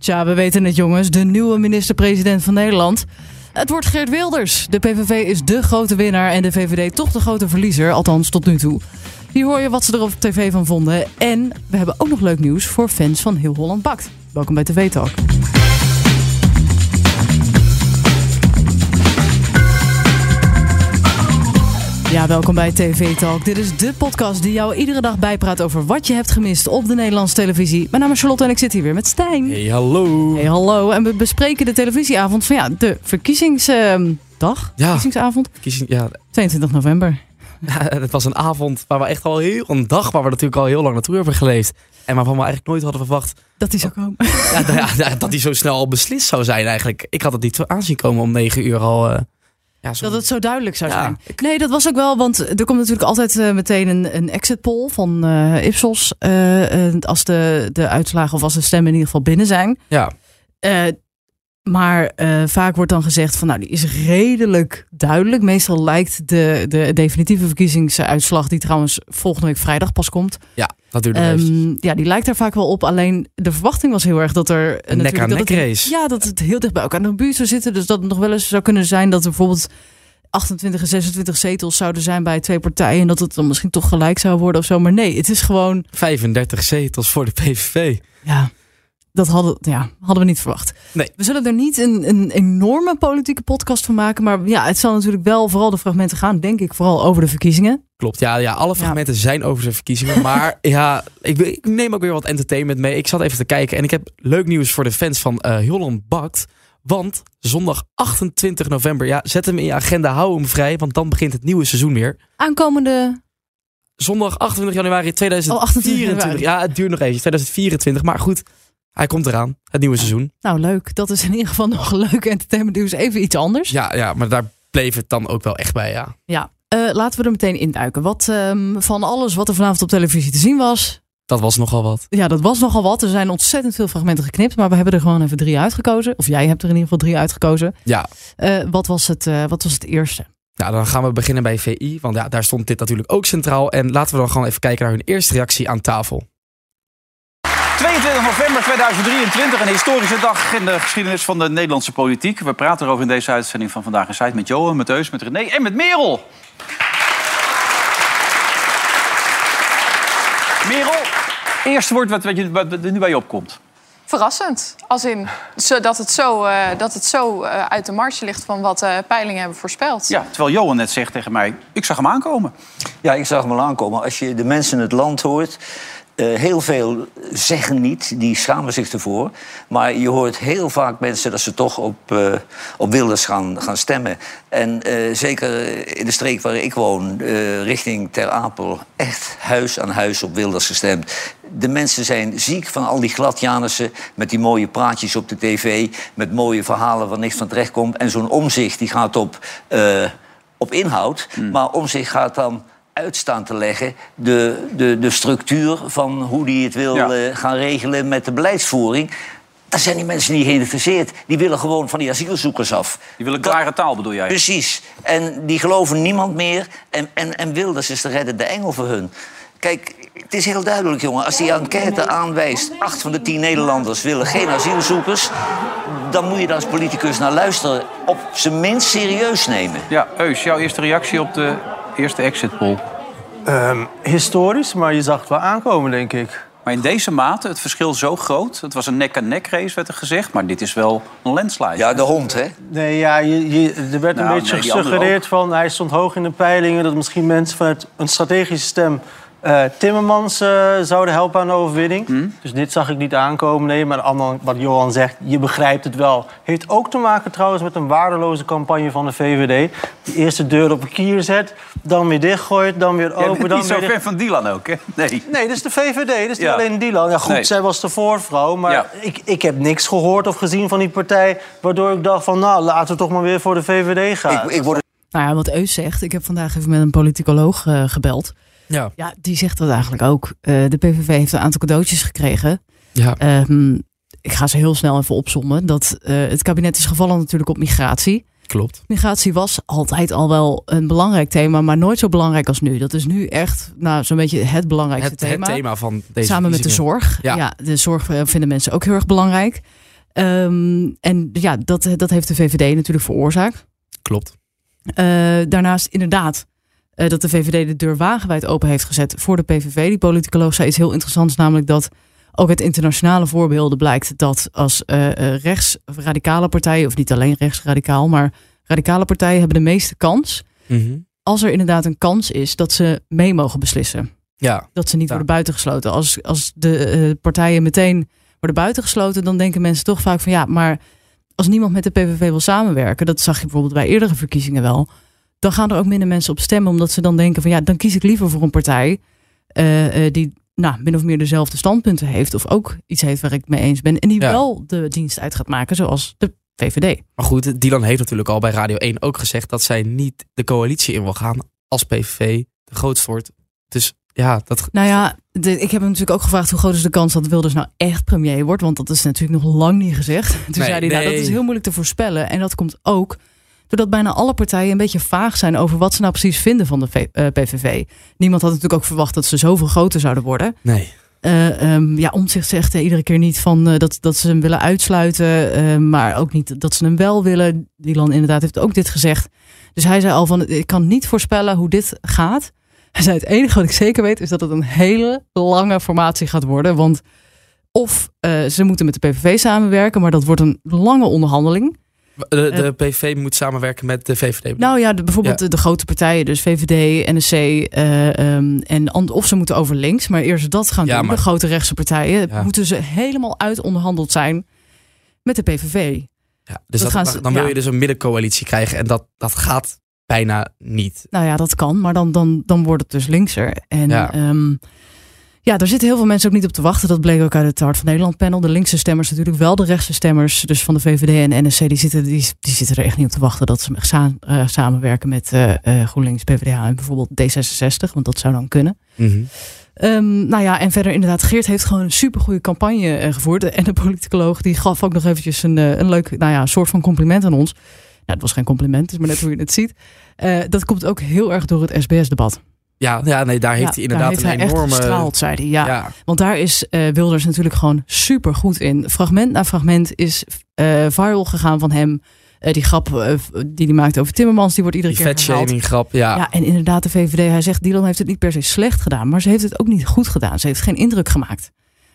Tja, we weten het jongens. De nieuwe minister-president van Nederland. Het wordt Geert Wilders. De PVV is de grote winnaar en de VVD toch de grote verliezer. Althans, tot nu toe. Hier hoor je wat ze er op tv van vonden. En we hebben ook nog leuk nieuws voor fans van Heel Holland Bakt. Welkom bij TV Talk. Ja, welkom bij TV Talk. Dit is de podcast die jou iedere dag bijpraat over wat je hebt gemist op de Nederlandse televisie. Mijn naam is Charlotte en ik zit hier weer met Stijn. Hey, hallo. Hey, hallo. En we bespreken de televisieavond van ja, de verkiezingsdag. Ja. Verkiezingsavond. Verkiezing, ja, 22 november. het was een avond waar we echt al heel, een dag waar we natuurlijk al heel lang naartoe hebben geleefd. En waarvan we eigenlijk nooit hadden verwacht Dat is ook komen. ja, ja, ja, dat die zo snel al beslist zou zijn eigenlijk. Ik had het niet zo aanzien komen om negen uur al. eh, ja, Dat het zo duidelijk zou Ja, zijn. Nee, dat was ook wel, want er komt natuurlijk altijd eh, meteen een, een exit poll van eh, Ipsos. eh, als de, de uitslagen of als de stemmen in ieder geval binnen zijn. ja, maar eh, vaak wordt dan gezegd van nou, die is redelijk duidelijk. Meestal lijkt de, de definitieve verkiezingsuitslag, die trouwens volgende week vrijdag pas komt. ja, dat even. ehm, ja, die lijkt daar vaak wel op. Alleen de verwachting was heel erg dat er Een natuurlijk dat nek-aan-nek het- race. Ja, dat het heel dicht bij elkaar in de buurt zou zitten. Dus dat het nog wel eens zou kunnen zijn dat er bijvoorbeeld 28 en 26 zetels zouden zijn bij twee partijen. En dat het dan misschien toch gelijk zou worden of zo. Maar nee, het is gewoon. 35 zetels voor de PVV. Ja, dat hadden, ja, hadden we niet verwacht. Nee. We zullen er niet een, een enorme politieke podcast van maken. Maar ja, het zal natuurlijk wel vooral de fragmenten gaan, denk ik, vooral over de verkiezingen. Klopt, ja, ja alle fragmenten zijn over de verkiezingen. Maar ja, ik, ik neem ook weer wat entertainment mee. Ik zat even te kijken en ik heb leuk nieuws voor de fans van eh Holland Bakt. Want zondag 28 november, ja, zet hem in je agenda, hou hem vrij. Want dan begint het nieuwe seizoen weer. Aankomende. Zondag 28 januari Oh, 28 2024. januari. ja, het duurt nog even, 2024. Maar goed, hij komt eraan, het nieuwe seizoen. Nou, leuk. Dat is in ieder geval nog een leuke entertainment nieuws. Even iets anders. Ja, ja, maar daar bleef het dan ook wel echt bij, ja. Ja, eh, laten we er meteen induiken. Wat ehm, van alles wat er vanavond op televisie te zien was, Dat was nogal wat. ja, dat was nogal wat. Er zijn ontzettend veel fragmenten geknipt, maar we hebben er gewoon even drie uitgekozen. Of jij hebt er in ieder geval drie uitgekozen. Ja, Eh, wat, was het, eh, wat was het eerste? ja, dan gaan we beginnen bij VI. Want ja, daar stond dit natuurlijk ook centraal. En laten we dan gewoon even kijken naar hun eerste reactie aan tafel. 22 november 2023, een historische dag in de geschiedenis van de Nederlandse politiek. We praten erover in deze uitzending van Vandaag in Zuid met Johan, met Eus, met René en met Merel. Merel, eerste woord wat, wat, je, wat er nu bij je opkomt. Verrassend. Als in dat het zo, eh, dat het zo eh, uit de marge ligt van wat eh, peilingen hebben voorspeld. Ja, terwijl Johan net zegt tegen mij, ik zag hem aankomen. Ja, ik zag hem al aankomen. Als je de mensen in het land hoort. Eh, heel veel zeggen niet, die schamen zich ervoor. Maar je hoort heel vaak mensen dat ze toch op, eh, op Wilders gaan, gaan stemmen. En eh, zeker in de streek waar ik woon, richting Ter Apel, echt huis aan huis op Wilders gestemd. De mensen zijn ziek van al die gladjanissen met die mooie praatjes op de tv, met mooie verhalen waar niks van terecht komt. En zo'n omzicht die gaat op, op inhoud, maar omzicht gaat dan uitstaan te leggen de, de, de structuur van hoe die het wil Ja. eh, gaan regelen met de beleidsvoering. Daar zijn die mensen niet geïnteresseerd. Die willen gewoon van die asielzoekers af. Die willen Dat- klare taal, bedoel jij? Precies. En die geloven niemand meer. En, en, en Wilders is de reddende engel voor hun. Kijk, het is heel duidelijk, jongen. Als die enquête aanwijst... acht van de tien Nederlanders willen geen asielzoekers... dan moet je daar als politicus naar luisteren. Op zijn minst serieus nemen. Ja, Eus, jouw eerste reactie op de eerste exit poll. Ehm, historisch, maar je zag het wel aankomen, denk ik. Maar in deze mate, het verschil zo groot. Het was een nek-aan-nek race, werd er gezegd. Maar dit is wel een landslide. Ja, de hond, hè? Nee, ja, je, je, er werd een Nou, beetje nee, gesuggereerd van... hij stond hoog in de peilingen... dat misschien mensen vanuit een strategische stem... eh, Timmermans eh, zouden helpen aan de overwinning. Hm? Dus dit zag ik niet aankomen. Nee, maar ander, wat Johan zegt, je begrijpt het wel. Heeft ook te maken trouwens met een waardeloze campagne van de VVD. Die eerst de deur op een kier zet, dan weer dichtgooit, dan weer open... dan niet zo ver van Dylan ook, hè? Nee. Nee, dat is de VVD, dat is Ja. alleen Dylan. Ja, goed, Nee. zij was de voorvrouw, maar Ja. ik, ik heb niks gehoord of gezien van die partij... waardoor ik dacht van, nou, laten we toch maar weer voor de VVD gaan. Ik, ik word Nou ja, wat Eus zegt. Ik heb vandaag even met een politicoloog eh, gebeld. Ja, Ja, die zegt dat eigenlijk ook. Eh, de PVV heeft een aantal cadeautjes gekregen. ja. Ehm, ik ga ze heel snel even opzommen. Dat eh, het kabinet is gevallen natuurlijk op migratie. klopt. Migratie was altijd al wel een belangrijk thema, maar nooit zo belangrijk als nu. Dat is nu echt nou, zo'n beetje het belangrijkste Het, het thema. thema van deze Samen met de zorg. Ja. Ja. de zorg eh, vinden mensen ook heel erg belangrijk. Ehm, en ja, dat, dat heeft de VVD natuurlijk veroorzaakt. Klopt. Uh, daarnaast inderdaad uh, dat de VVD de deur wagenwijd open heeft gezet voor de PVV. Die politicoloog zei iets heel interessants, namelijk dat ook uit internationale voorbeelden blijkt dat als uh, rechtsradicale partijen, of niet alleen rechtsradicaal, maar radicale partijen hebben de meeste kans. Mm -hmm. Als er inderdaad een kans is dat ze mee mogen beslissen. Ja. Dat ze niet ja. worden buitengesloten. Als, als de partijen meteen worden buitengesloten, dan denken mensen toch vaak van ja, maar als niemand met de PVV wil samenwerken, dat zag je bijvoorbeeld bij eerdere verkiezingen wel, dan gaan er ook minder mensen op stemmen, omdat ze dan denken van ja, dan kies ik liever voor een partij uh, uh, die nou, min of meer dezelfde standpunten heeft, of ook iets heeft waar ik mee eens ben, en die ja. wel de dienst uit gaat maken, zoals de VVD. Maar goed, Dylan heeft natuurlijk al bij Radio 1 ook gezegd dat zij niet de coalitie in wil gaan als PVV de grootste wordt. Dus ja, dat. Nou ja, de, ik heb hem natuurlijk ook gevraagd hoe groot is de kans dat Wilders nou echt premier wordt. Want dat is natuurlijk nog lang niet gezegd. Toen nee, zei hij, nou, dat is heel moeilijk te voorspellen. En dat komt ook doordat bijna alle partijen een beetje vaag zijn over wat ze nou precies vinden van de v, uh, PVV. Niemand had natuurlijk ook verwacht dat ze zoveel groter zouden worden. Nee. Uh, um, ja, Omtzigt zegt uh, iedere keer niet van uh, dat, dat ze hem willen uitsluiten, maar ook niet dat ze hem wel willen. Dylan inderdaad heeft ook dit gezegd. Dus hij zei al van, ik kan niet voorspellen hoe dit gaat. Hij zei, het enige wat ik zeker weet is dat het een hele lange formatie gaat worden. Want of ze moeten met de PVV samenwerken, maar dat wordt een lange onderhandeling. De, de PVV moet samenwerken met de VVD. Nou ja, de, bijvoorbeeld ja. De, de, grote partijen, dus VVD, NSC. Uh, um, en of ze moeten over links, maar eerst dat gaan ja, doen. Maar, de grote rechtse partijen ja. moeten ze helemaal uitonderhandeld zijn met de PVV. Ja, dus dat, dat, dan wil je dus een middencoalitie krijgen en dat, dat gaat bijna niet. Nou ja, dat kan, maar dan, dan, dan wordt het dus linkser. En ja. Um, ja, daar zitten heel veel mensen ook niet op te wachten. Dat bleek ook uit het Hart van Nederland panel. De linkse stemmers natuurlijk wel. De rechtse stemmers, dus van de VVD en NSC, die zitten, die, die zitten er echt niet op te wachten dat ze sa uh, samenwerken met uh, uh, GroenLinks, PvdA en bijvoorbeeld D66. Want dat zou dan kunnen. Mm -hmm. um, nou ja, en verder inderdaad, Geert heeft gewoon een supergoeie campagne gevoerd. En de politicoloog die gaf ook nog eventjes een, een leuk, nou ja, soort van compliment aan ons. Nou, het was geen compliment, het is maar net hoe je het ziet. dat komt ook heel erg door het SBS-debat. Ja, ja, nee, daar heeft ja, hij inderdaad heeft een hij enorme. Echt gestraald, zei hij. Ja. ja. Want daar is uh, Wilders natuurlijk gewoon super goed in. Fragment na fragment is uh, viral gegaan van hem. Uh, die grap die hij maakt over Timmermans, die wordt iedere die keer herhaald. grap, ja. ja. En inderdaad, de VVD, hij zegt, Dylan heeft het niet per se slecht gedaan, maar ze heeft het ook niet goed gedaan. Ze heeft geen indruk gemaakt.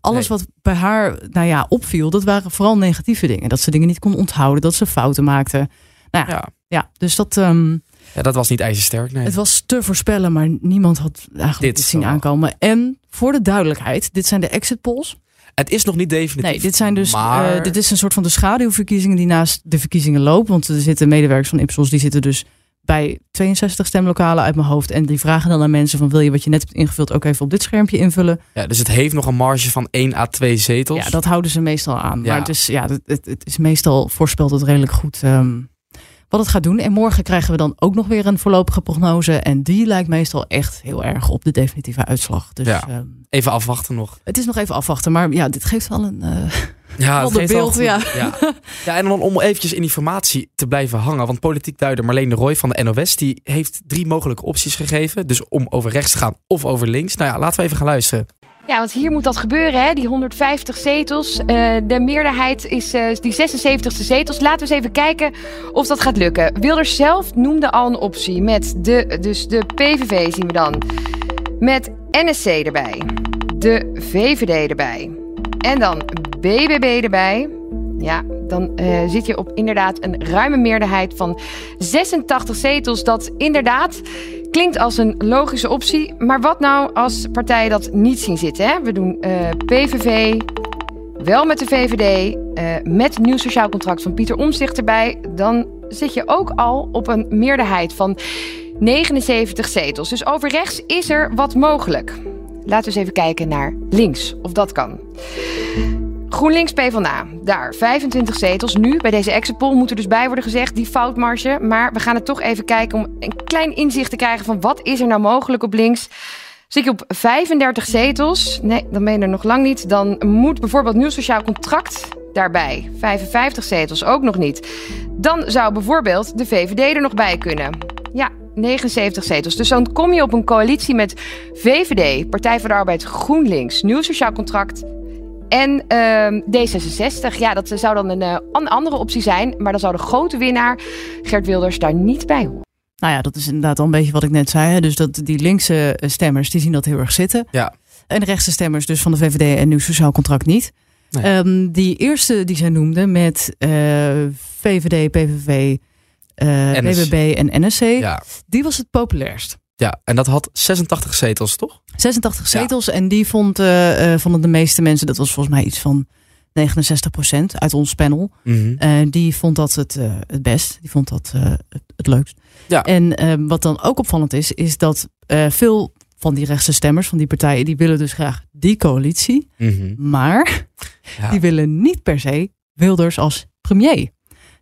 Alles nee. wat bij haar, nou ja, opviel, dat waren vooral negatieve dingen. Dat ze dingen niet kon onthouden, dat ze fouten maakte. Nou ja, ja. dus dat. Um, ja, dat was niet ijzersterk. Nee. Het was te voorspellen, maar niemand had eigenlijk dit zien aankomen. En voor de duidelijkheid, dit zijn de exit polls. Het is nog niet definitief. Nee, dit zijn dus maar... uh, dit is een soort van de schaduwverkiezingen die naast de verkiezingen lopen. Want er zitten medewerkers van Ipsos, die zitten dus bij 62 stemlokalen uit mijn hoofd. En die vragen dan aan mensen van wil je wat je net hebt ingevuld ook even op dit schermpje invullen. Ja, dus het heeft nog een marge van 1 à 2 zetels. Ja, dat houden ze meestal aan. Ja. Maar het is, ja, het, het, het is meestal voorspelt het redelijk goed. Um, wat het gaat doen. En morgen krijgen we dan ook nog weer een voorlopige prognose. En die lijkt meestal echt heel erg op de definitieve uitslag. Dus, ja, um, even afwachten nog. Het is nog even afwachten, maar ja, dit geeft wel een. Uh, ja, het geeft beeld, ja. ja. ja, en dan om eventjes in die formatie te blijven hangen. Want politiek duider Marleen de Roy van de NOS... die heeft drie mogelijke opties gegeven. Dus om over rechts te gaan of over links. Nou ja, laten we even gaan luisteren. Ja, want hier moet dat gebeuren, hè? die 150 zetels. Uh, de meerderheid is uh, die 76ste zetels. Laten we eens even kijken of dat gaat lukken. Wilders zelf noemde al een optie met de, dus de PVV zien we dan. Met NSC erbij. De VVD erbij. En dan BBB erbij. Ja, dan uh, zit je op inderdaad een ruime meerderheid van 86 zetels. Dat inderdaad klinkt als een logische optie. Maar wat nou als partijen dat niet zien zitten? Hè? We doen uh, PVV, wel met de VVD, uh, met nieuw sociaal contract van Pieter Omzicht erbij. Dan zit je ook al op een meerderheid van 79 zetels. Dus over rechts is er wat mogelijk. Laten we eens even kijken naar links, of dat kan. GroenLinks PvdA, daar 25 zetels. Nu, bij deze exit poll, moet er dus bij worden gezegd, die foutmarge. Maar we gaan het toch even kijken om een klein inzicht te krijgen van wat is er nou mogelijk op links. Zit je op 35 zetels? Nee, dan ben je er nog lang niet. Dan moet bijvoorbeeld nieuw sociaal contract daarbij. 55 zetels ook nog niet. Dan zou bijvoorbeeld de VVD er nog bij kunnen. Ja, 79 zetels. Dus dan kom je op een coalitie met VVD, Partij voor de Arbeid, GroenLinks, Nieuw Sociaal Contract En ehm, D66, ja, dat zou dan een, eh, een andere optie zijn. Maar dan zou de grote winnaar, Gert Wilders, daar niet bij horen. Nou ja, dat is inderdaad al een beetje wat ik net zei. Hè? Dus dat die linkse eh, stemmers, die zien dat heel erg zitten. Ja. En de rechtse stemmers, dus van de VVD en Nieuw Sociaal Contract niet. Nee. Ehm, die eerste die zij noemde met eh, VVD, PVV, eh NSC. BBB en NSC, Ja. die was het populairst. Ja, en dat had 86 zetels, toch? 86 Ja. zetels en die vond, eh, eh, vonden de meeste mensen, dat was volgens mij iets van 69% uit ons panel. Mhm. Eh, die vond dat het, het best. Die vond dat het, het leukst. Ja. En wat dan ook opvallend is, is dat veel van die rechtse stemmers, van die partijen, die willen dus graag die coalitie. Mhm. Maar Ja. die willen niet per se Wilders als premier.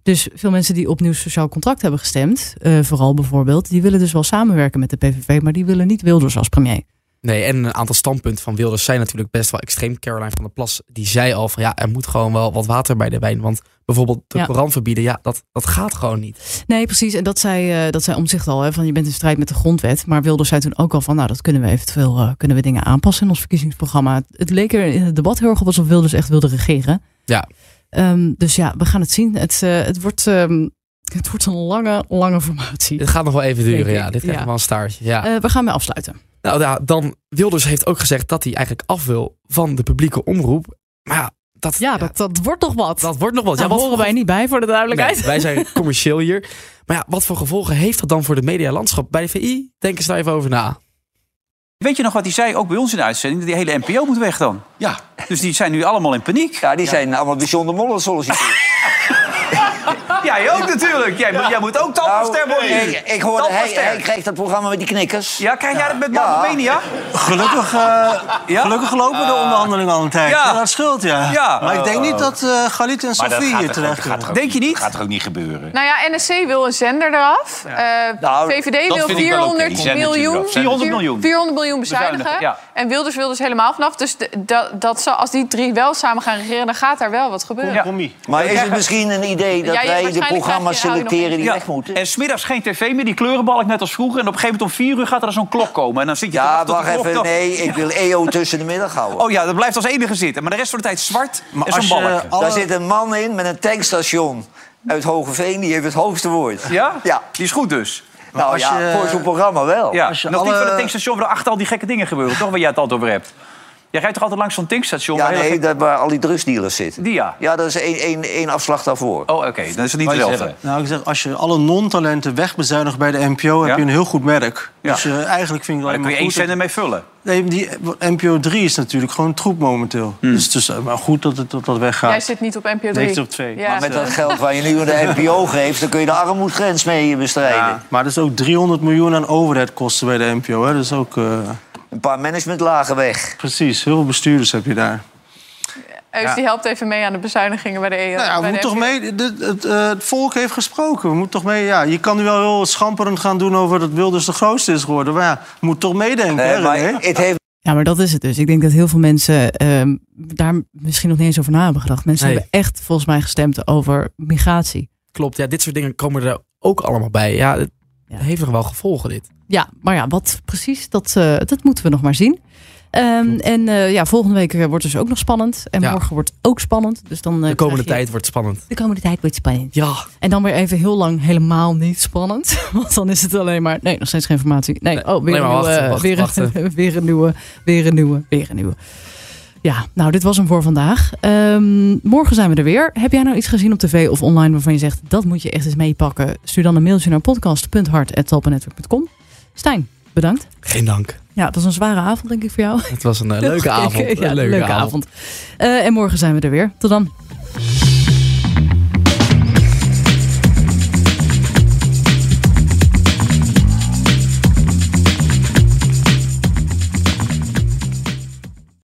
Dus veel mensen die op nieuw sociaal contract hebben gestemd, eh, vooral bijvoorbeeld, die willen dus wel samenwerken met de PVV, maar die willen niet Wilders als premier. Nee, en een aantal standpunten van Wilders zijn natuurlijk best wel extreem. Caroline van der Plas, die zei al van ja, er moet gewoon wel wat water bij de wijn. Want bijvoorbeeld de Ja. Koran verbieden, ja, dat, dat gaat gewoon niet. Nee, precies. En dat zei, eh, dat zei omzicht al, hè, van je bent in strijd met de grondwet. Maar Wilders zei toen ook al van, nou, dat kunnen we eventueel eh, kunnen we dingen aanpassen in ons verkiezingsprogramma. Het leek er in het debat heel erg op alsof Wilders echt wilde regeren. Ja. Ehm, dus ja, we gaan het zien. Het, eh, het, wordt, ehm, het wordt een lange, lange formatie. Dit gaat nog wel even duren, ja. Dit krijgt ja. nog wel een staartje. Ja. Eh, we gaan mee afsluiten. nou ja, dan Wilders heeft ook gezegd dat hij eigenlijk af wil van de publieke omroep. Maar ja, dat, Ja, dat, dat wordt toch wat. dat wordt nog wel. Daar Ja, wat horen wij niet bij, voor de duidelijkheid. Nee, wij zijn commercieel hier. Maar ja, wat voor gevolgen heeft dat dan voor de medialandschap? Bij de VI, denk eens daar even over na. Weet je nog wat hij zei, ook bij ons in de uitzending? Dat die hele NPO moet weg dan. Ja. Dus die zijn nu allemaal in paniek. Ja, die zijn allemaal bijzonder mollen solliciteren. Jij ook natuurlijk. Jij, moet- jij moet ook talpaster worden. Nou, ik, ik hoorde, hij, hij krijgt dat programma met die knikkers. Ja, krijg jij dat met Ja. Mamma? Gelukkig, eh, Ja? gelukkig lopen de onderhandelingen al een tijdje. Ja. Dat scheelt, ja. Ja. Maar ik denk niet dat eh Galit en Sofie hier er terecht er Denk je niet? Dat gaat er ook niet gebeuren. Nou ja, NSC wil een zender eraf. Eh, Nou, VVD wil vind ik wel oké, 400 die zendertje miljoen. eraf. 400 miljoen. 400 miljoen bezuinigen. Ja. En Wilders wil dus helemaal vanaf. Dus de- dat, dat zal, als die drie wel samen gaan regeren, dan gaat daar wel wat gebeuren. Compromis. Maar is het misschien een idee dat Ja, wij de programma's selecteren die Ja. weg moeten? En smiddags geen tv meer, die kleurenbalk net als vroeger. En op een gegeven moment om vier uur gaat er zo'n klok komen. En dan zit je Ja, wacht klok even. Nee, ik wil EO tussen de middag houden. Oh ja, dat blijft als enige zitten. Maar de rest van de tijd zwart Maar en zo'n balk. alle- Daar zit een man in met een tankstation uit Hogeveen. Die heeft het hoogste woord. Ja? Ja. Die is goed dus. Nou als ja, je- voor zo'n programma wel. Ja. Als je Nog niet alle- van het tankstation waar achter al die gekke dingen gebeuren. Toch waar jij het altijd over hebt. Jij rijdt toch altijd langs zo'n tankstation? Ja, waar heel nee, gek- daar waar al die drugsdealers zitten. Die ja. Ja, dat is één, één, één afslag daarvoor. Oh, oké. Dan is het niet hetzelfde. Nou, ik zeg, als je alle non-talenten wegbezuinigt bij de NPO, heb Ja? je een heel goed merk. Ja. Dus eh, eigenlijk vind ik Maar kun je één dat- zender mee vullen. Nee, die NPO 3 is natuurlijk gewoon troep momenteel. Hmm. Dus het is eh, maar goed dat het dat, dat weggaat. Jij zit niet op NPO 3. Nee, ik zit op twee. Ja. Maar met dat geld waar je nu aan de NPO geeft... dan kun je de armoedgrens mee bestrijden. Ja, maar er is ook 300 miljoen aan overheadkosten bij de NPO. Hè? Dus ook eh, Een paar managementlagen weg. precies, heel veel bestuurders heb je daar. Eus, die helpt even mee aan de bezuinigingen bij de EO. Nou ja, we moeten toch mee. de- het, eh, het volk heeft gesproken. We moeten toch mee. Ja, je kan nu wel heel schamperend gaan doen over dat Wilders de grootste is geworden. Maar ja, je moet toch meedenken. Hè, maar René? het heeft Ja, maar dat is het dus. Ik denk dat heel veel mensen ehm, daar misschien nog niet eens over na hebben gedacht. Mensen Nee. hebben echt volgens mij gestemd over migratie. Klopt, ja, dit soort dingen komen er ook allemaal bij. Ja, Ja. heeft nog wel gevolgen, dit. Ja, maar ja, wat precies, dat, eh, dat moeten we nog maar zien. Ehm, en eh, ja, volgende week eh, wordt dus ook nog spannend. En Ja. morgen wordt ook spannend. Dus dan, De komende je- tijd wordt spannend. De komende tijd wordt spannend. Ja, En dan weer even heel lang helemaal niet spannend. Want dan is het alleen maar. Nee, nog steeds geen informatie. Nee, Nee, oh, weer, een nieuwe, wachten, weer, wachten. Weer een nieuwe, weer een nieuwe, weer een nieuwe. Ja, nou, dit was hem voor vandaag. Ehm, morgen zijn we er weer. Heb jij nou iets gezien op tv of online waarvan je zegt dat moet je echt eens meepakken? Stuur dan een mailtje naar podcast.hart.talpanetwerk.com. Stijn, bedankt. geen dank. Ja, het was een zware avond, denk ik, voor jou. Het was een eh, leuke avond. ja, Een leuke, avond. avond. Eh, en morgen zijn we er weer. Tot dan.